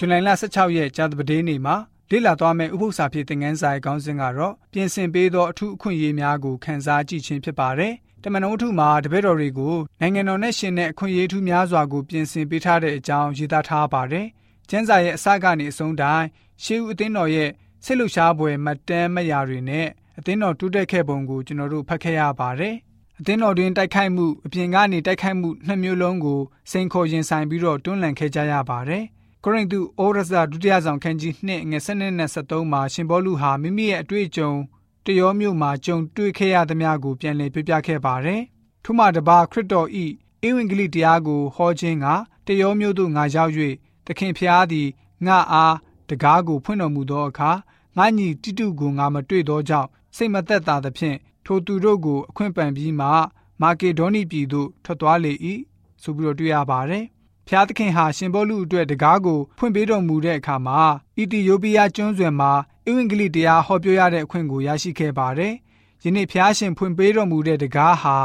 ဇူလိုင်လ16ရက်ကြာသပတေးနေ့မှာလေ့လာသွားမယ့်ဥပုသ္စာဖြစ်တဲ့ငန်းစာရဲ့ခေါင်းစဉ်ကတော့ပြင်ဆင်ပေးသောအထူးအခွင့်အရေးများကိုခန်းစားကြည့်ခြင်းဖြစ်ပါတယ်။တမန်တော်ဝတ္ထုမှာတပည့်တော်တွေကိုနိုင်ငံတော်နဲ့ရှင်တဲ့အခွင့်အရေးထူးများစွာကိုပြင်ဆင်ပေးထားတဲ့အကြောင်းရေးသားထားပါတယ်။ကျမ်းစာရဲ့အစကနေအဆုံးတိုင်းရှေးဦးအသင်းတော်ရဲ့ဆိတ်လှရှားပွဲမှတ်တမ်းမရာတွေနဲ့အသင်းတော်တိုးတက်ခဲ့ပုံကိုကျွန်တော်တို့ဖတ်ခဲ့ရပါတယ်။အသင်းတော်တွင်တိုက်ခိုက်မှုအပြင်ကနေတိုက်ခိုက်မှုနှစ်မျိုးလုံးကိုစိန်ခေါ်ရင်ဆိုင်ပြီးတော့တွန်းလှန်ခဲ့ကြရပါတယ်။ ကိုရိန္သုဩရစာဒုတိယဆောင်ခန်းကြီး2ငွေ7နဲ့73မှာရှင်ဘောလူဟာမိမိရဲ့အတွေ့အကြုံတရောမျိုးမှာကြုံတွေ့ခဲ့ရသမျှကိုပြန်လည်ပြပြခဲ့ပါတယ်။ထို့မှတပါခရစ်တော်ဤဧဝံဂေလိတရားကိုဟောခြင်းကတရောမျိုးသို့ငါရောက်၍သခင်ဖျားသည်ငါအားတကားကိုဖွင့်တော်မူသောအခါငါညီတိတုကိုငါမတွေ့သောကြောင့်စိတ်မသက်သာသဖြင့်ထိုသူတို့ကိုအခွင့်ပန်ပြီးမှမာကေဒေါနိပြည်သို့ထွက်သွားလေ၏ဆိုပြီးတော့တွေ့ရပါတယ်။ ဖျားသခင်ဟာရှင်ဘောလူအတွက်တကားကိုဖွင့်ပေးတော်မူတဲ့အခါမှာအီသီယိုးပီးယားကျွန်းဆွယ်မှာအင်္ဂလိပ်တရားဟောပြောရတဲ့အခွင့်ကိုရရှိခဲ့ပါတယ်။ယနေ့ဖျားရှင်ဖွင့်ပေးတော်မူတဲ့တကားဟာ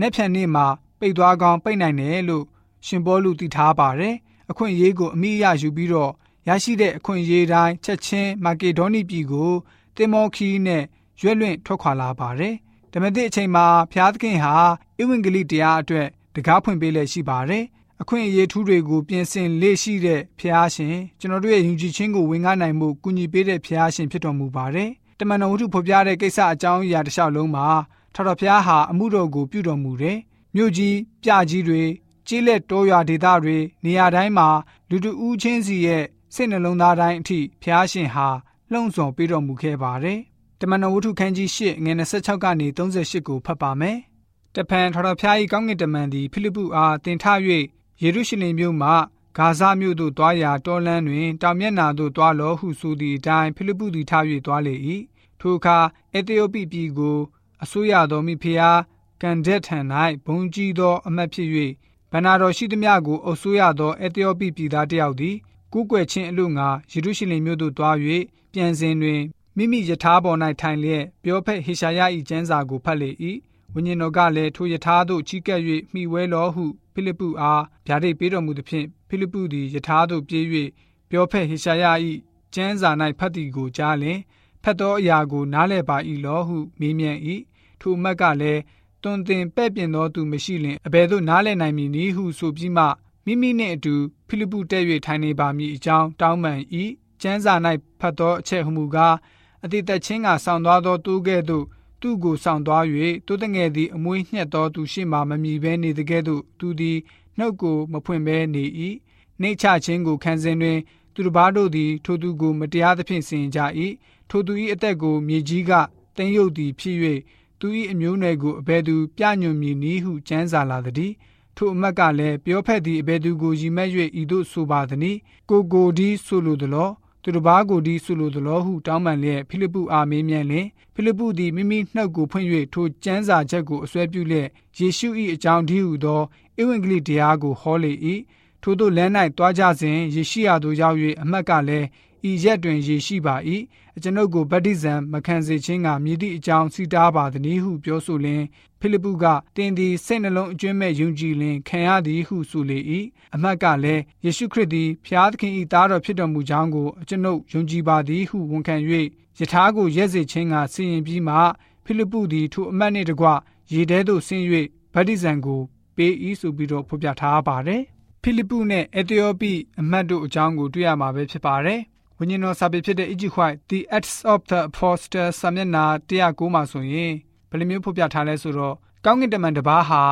နက်ဖြန်နေ့မှာပိတ်သွားကောင်းပိတ်နိုင်တယ်လို့ရှင်ဘောလူသိထားပါတယ်။အခွင့်အရေးကိုအမိအယယူပြီးတော့ရရှိတဲ့အခွင့်အရေးတိုင်းချက်ချင်းမာကေဒေါနီပြည်ကိုတင်မောခီနဲ့ရွက်လွင့်ထွက်ခွာလာပါတယ်။ဓမ္မသစ်အချိန်မှာဖျားသခင်ဟာဧဝံဂေလိတရားအတွက်တကားဖွင့်ပေးလက်ရှိပါတယ်။ အခွင့်အရေးထူးတွေကိုပြင်ဆင်လေ့ရှိတဲ့ဖျားရှင်ကျွန်တော်တို့ရဲ့ယုံကြည်ခြင်းကိုဝင်ကားနိုင်မှုကူညီပေးတဲ့ဖျားရှင်ဖြစ်တော်မူပါတယ်။တမန်တော်ဝတ္ထုဖော်ပြတဲ့ကိစ္စအကြောင်းအရာတစ်လျှောက်လုံးမှာထော်တော်ဖျားဟာအမှုတော်ကိုပြုတော်မူတယ်။မြို့ကြီးပြကြီးတွေကျေးလက်တောရွာဒေသတွေနေရာတိုင်းမှာလူတူဦးချင်းစီရဲ့စိတ်နှလုံးသားတိုင်းအထိဖျားရှင်ဟာလှုံ့ဆော်ပေးတော်မူခဲ့ပါတယ်။တမန်တော်ဝတ္ထုခန်းကြီး၈ငွေ26ကနေ38ကိုဖတ်ပါမယ်။တဖန်ထော်တော်ဖျား၏ကောင်းကင်တမန်သည်ဖိလိပ္ပုအားတင်ထ၍ ယေရုရှလင်မြို့မှဂါဇမြို့သို့တွားရာတောလန်းတွင်တောင်မျက်နှာသို့တွားလောဟုဆိုသည့်အတိုင်းဖိလိပ္ပုသည်ထ၍တွားလေ၏။ထိုအခါအေသီယိုပိပြည်ကိုအစိုးရတော်မိဖျားကန်ဒက်ထံ၌ဘုံကြီးသောအမတ်ဖြစ်၍ဗန္နာတော်ရှိသမျှကိုအုပ်စိုးရသောအေသီယိုပိပြည်သားတယောက်သည်ကူးကွယ်ခြင်းအလို့ငါယေရုရှလင်မြို့သို့တွား၍ပြန်စဉ်တွင်မိမိယထာပေါ်၌ထိုင်လျက်ပြောဖက်ဟေရှာယ၏ကျမ်းစာကိုဖတ်လေ၏ ဝိညာဉ်တော်ကလည်းထိုယထာသို့ချီးကပ်၍မိဝဲတော်ဟုဖိလိပ္ပုအားဗျာဒိတ်ပေးတော်မူသဖြင့်ဖိလိပ္ပုသည်ယထာသို့ပြေး၍ပြောဖက်ဟေရှာယ၏ကျမ်းစာ၌ဖတ်သည်ကိုကြားလျင်ဖတ်သောအရာကိုနားလည်ပါ၏လောဟုမေးမြန်း၏ထိုအမတ်ကလည်းတွင်တင်ပဲ့ပြင်သောသူမရှိလင်အဘယ်သို့နားလည်နိုင်မည်နည်းဟုဆိုပြီးမှမိမိနှင့်အတူဖိလိပ္ပုတက်၍ထိုင်နေပါမည်အကြောင်းတောင်းပန်၏ကျမ်းစာ၌ဖတ်သောအချက်ဟုမူကားအတိတ်သက်ချင်းကဆောင်းသွားသောတူးကဲ့သို့ သူ့ကိုဆောင်းသွား၍တိုးတငယ်သည်အမွေးညှက်သောသူရှိမှမမြည်ဘဲနေတကဲ့သို့သူသည်နှုတ်ကိုမဖွင့်ဘဲနေ၏နှိတ်ချခြင်းကိုခံစဉ်တွင် သူတစ်ပါးတို့သည်ထိုသူကိုမတရားသဖြင့်ဆင်ကြ၏ထိုသူ၏အသက်ကိုမြေကြီးကတင်းရုပ်သည်ဖြစ်၍သူ၏အမျိုးနွယ်ကိုအဘယ်သူပြညွန်မည်နည်းဟုကြမ်းစာလာသည်ထိုအမတ်ကလည်းပြောဖက်သည့်အဘယ်သူကိုရည်မဲ့၍ဤသို့ဆိုပါသည်။ကိုကိုဒီဆိုလိုသလော သူတစ်ပါးကိုဒီဆိုလိုသလောဟုတောင်းပန်လျက်ဖိလိပ္ပုအားမေးမြန်းလျင်ဖိလိပ္ပုသည်မိမိနှုတ်ကိုဖွင့်၍ထိုကျမ်းစာချက်ကိုအစွဲပြုလျက်ယေရှု၏အကြောင်းဒီဟုသောဧဝံဂေလိတရားကိုဟောလေ၏ထိုသို့လမ်း၌တွားကြစဉ်ယေရှိယာသို့ရောက်၍အမတ်ကလည်း ဤရက်တွင်ယေရှိပါ၏အကျွန်ုပ်ကိုဗတ္တိဇံမခံစေခြင်းကမြည်သည့်အကြောင်းစီတားပါသည်ဟုပြောဆိုလျင်ဖိလိပ္ပုကတင်းသည်စိတ်နှလုံးအကျွမ်းမဲ့ယုံကြည်လင်ခံရသည်ဟုဆိုလေ၏အမတ်ကလည်းယေရှုခရစ်သည်ဖျားသခင်၏သားတော်ဖြစ်တော်မူကြောင်းကိုအကျွန်ုပ်ယုံကြည်ပါသည်ဟုဝန်ခံ၍ယထာကိုရက်စေခြင်းကစီရင်ပြီးမှဖိလိပ္ပုသည်ထိုအမတ်နှင့်တကွရေထဲသို့ဆင်း၍ဗတ္တိဇံကိုပေး၏ဆိုပြီးတော့ဖော်ပြထားပါတယ်ဖိလိပ္ပုနဲ့အက်သီယိုပိအမတ်တို့အကြောင်းကိုတွေ့ရမှာပဲဖြစ်ပါတယ် ဝိညာဉ်တော်စာပေဖြစ်တဲ့ Egypt White The Acts of the Apostles စာမျက်နှာ109မှာဆိုရင်ဘယ်လိုမျိုးဖော်ပြထားလဲဆိုတော့ကောင်းကင်တမန်တစ်ပါးဟာ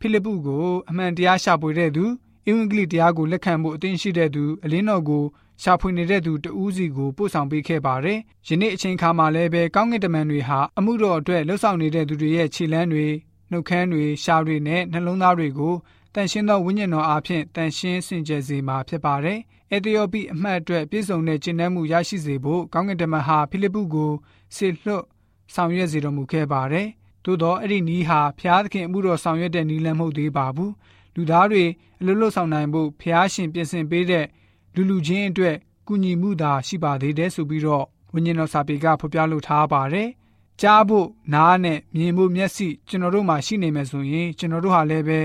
ဖိလိပ္ပုကိုအမှန်တရားရှာဖွေတဲ့သူအင်္ဂလိပ်တရားကိုလက်ခံဖို့အသင့်ရှိတဲ့သူအလင်းတော်ကိုရှာဖွေနေတဲ့သူတဦးစီကိုပို့ဆောင်ပေးခဲ့ပါတယ်။ယနေ့အချိန်ခါမှာလည်းပဲကောင်းကင်တမန်တွေဟာအမှုတော်အတွက်လှုပ်ဆောင်နေတဲ့သူတွေရဲ့ခြေလမ်းတွေနှုတ်ခမ်းတွေရှားတွေနဲ့နှလုံးသားတွေကို တန်ရှင်းသောဝိညာဉ်တော်အားဖြင့်တန်ရှင်းစင်ကြယ်စေမှာဖြစ်ပါတယ်။အက်သီယိုပိအမှတ်အတွက်ပြည့်စုံတဲ့ကျင့်တတ်မှုရရှိစေဖို့ကောင်းကင်တမန်ဟာဖိလိပ္ပုကိုဆေလွတ်ဆောင်ရွက်စေတော်မူခဲ့ပါတယ်။သို့သောအဲ့ဒီနီးဟာဖျားသခင်အမှုတော်ဆောင်ရွက်တဲ့နီးလမ်းမဟုတ်သေးပါဘူး။လူသားတွေအလွတ်လွတ်ဆောင်နိုင်ဖို့ဖျားရှင်ပြင်ဆင်ပေးတဲ့လူလူချင်းအတွက်ကူညီမှုသာရှိပါသေးတယ်ဆိုပြီးတော့ဝိညာဉ်တော်စာပေကဖော်ပြလိုထားပါတယ်။ကြားဖို့နားနဲ့မြင်ဖို့မျက်စိကျွန်တော်တို့မှာရှိနေမယ်ဆိုရင်ကျွန်တော်တို့ဟာလည်းပဲ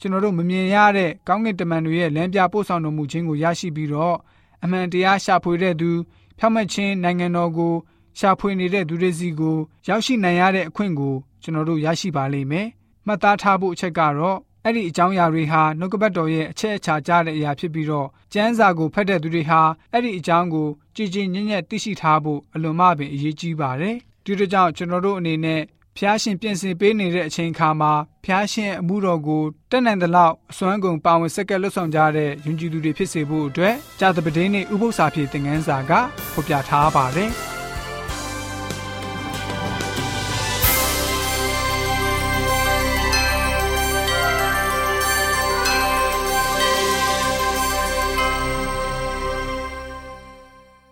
ကျွန်တော်တို့မမြင်ရတဲ့ကောင်းကင်တမန်တွေရဲ့လမ်းပြပို့ဆောင်တော်မူခြင်းကိုရရှိပြီးတော့အမှန်တရားရှာဖွေတဲ့သူဖြောင့်မတ်ခြင်းနိုင်ငံတော်ကိုရှာဖွေနေတဲ့သူတွေစီကိုရောက်ရှိနိုင်ရတဲ့အခွင့်ကိုကျွန်တော်တို့ရရှိပါလိမ့်မယ်။မှတ်သားထားဖို့အချက်ကတော့အဲ့ဒီအကြောင်းအရာတွေဟာနှုတ်ကပတ်တော်ရဲ့အချက်အချာကြတဲ့အရာဖြစ်ပြီးတော့ကျမ်းစာကိုဖတ်တဲ့သူတွေဟာအဲ့ဒီအကြောင်းကိုကြည်ကြည်ညံ့ညံ့သိရှိထားဖို့အလွန်မှပင်အရေးကြီးပါတယ်။ဒီတို့ကြောင့်ကျွန်တော်တို့အနေနဲ့ ဖျားရှင်ပြင်ဆင်ပေးနေတဲ့အချိန်ခါမှာဖျားရှင်အမှုတော်ကိုတက်နိုင်သလောက်အစွမ်းကုန်ပါဝင်ဆက်ကလွတ်ဆောင်ကြတဲ့ယဉ်ကျေးသူတွေဖြစ်စေဖို့အတွက်ကြာသပတေးနေ့ဥပုသ္စာပြေသင်ခန်းစာကဖော်ပြထားပါတယ်။